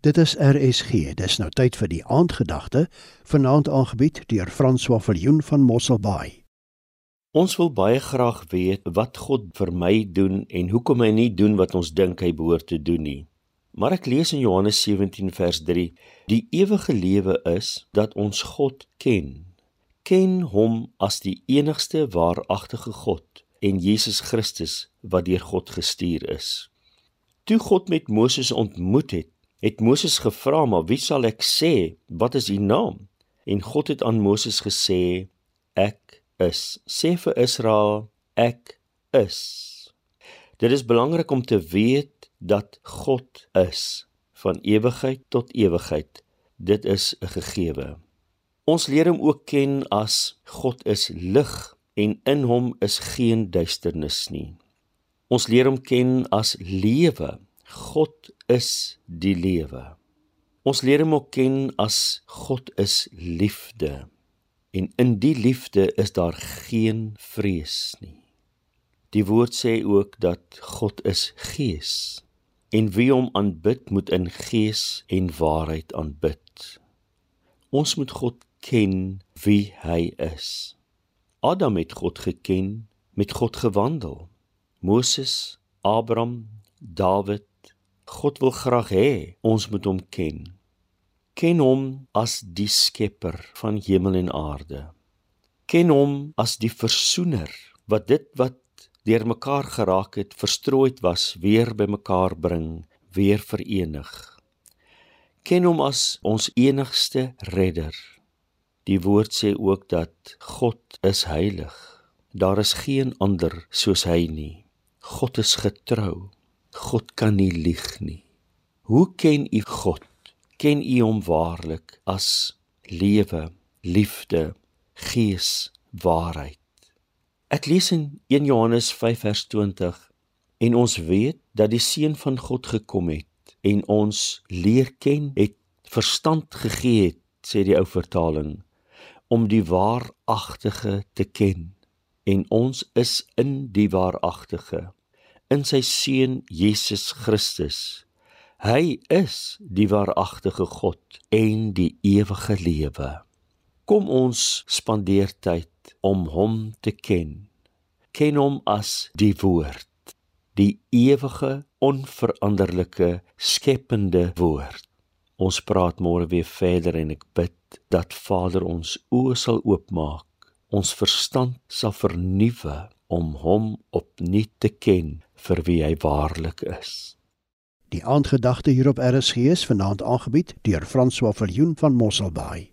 Dit is RSG. Dis nou tyd vir die aandgedagte, vanaand aangebied deur François Viljoen van Mosselbaai. Ons wil baie graag weet wat God vir my doen en hoekom hy nie doen wat ons dink hy behoort te doen nie. Maar ek lees in Johannes 17 vers 3: Die ewige lewe is dat ons God ken. Ken hom as die enigste waaragtige God en Jesus Christus wat deur God gestuur is. Toe God met Moses ontmoet het, het Moses gevra, "Maar wie sal ek sê? Wat is u naam?" En God het aan Moses gesê, "Ek is. Sê vir Israel, ek is." Dit is belangrik om te weet dat God is van ewigheid tot ewigheid. Dit is 'n gegewe. Ons leer hom ook ken as God is lig en in hom is geen duisternis nie. Ons leer hom ken as lewe. God is die lewe. Ons leer hom ook ken as God is liefde. En in die liefde is daar geen vrees nie. Die woord sê ook dat God is gees en wie hom aanbid moet in gees en waarheid aanbid. Ons moet God ken wie hy is. Adam het God geken, met God gewandel. Moses, Abraham, Dawid, God wil graag hê ons moet hom ken. Ken hom as die skepper van hemel en aarde. Ken hom as die versoener wat dit wat deurmekaar geraak het, verstrooid was, weer bymekaar bring, weer verenig. Ken hom as ons enigste redder. Die woord sê ook dat God is heilig. Daar is geen ander soos hy nie. God is getrou. God kan nie lieg nie. Hoe ken u God? Ken u hom waarlik as lewe, liefde, gees, waarheid? Ek lees in 1 Johannes 5 vers 20 en ons weet dat die seun van God gekom het en ons leer ken, het verstand gegee het, sê die ou vertaling, om die waaragtige te ken en ons is in die waaragtige in sy seun Jesus Christus. Hy is die waaragtige God en die ewige lewe. Kom ons spandeer tyd om hom te ken. Ken hom as die woord, die ewige, onveranderlike, skepende woord. Ons praat môre weer verder en ek bid dat Vader ons oë sal oopmaak, ons verstand sal vernuwe om hom opnuut te ken vir wie hy waarlik is. Die aandgedagte hier op RSG is vanaand aangebied deur François Viljoen van Mosselbaai.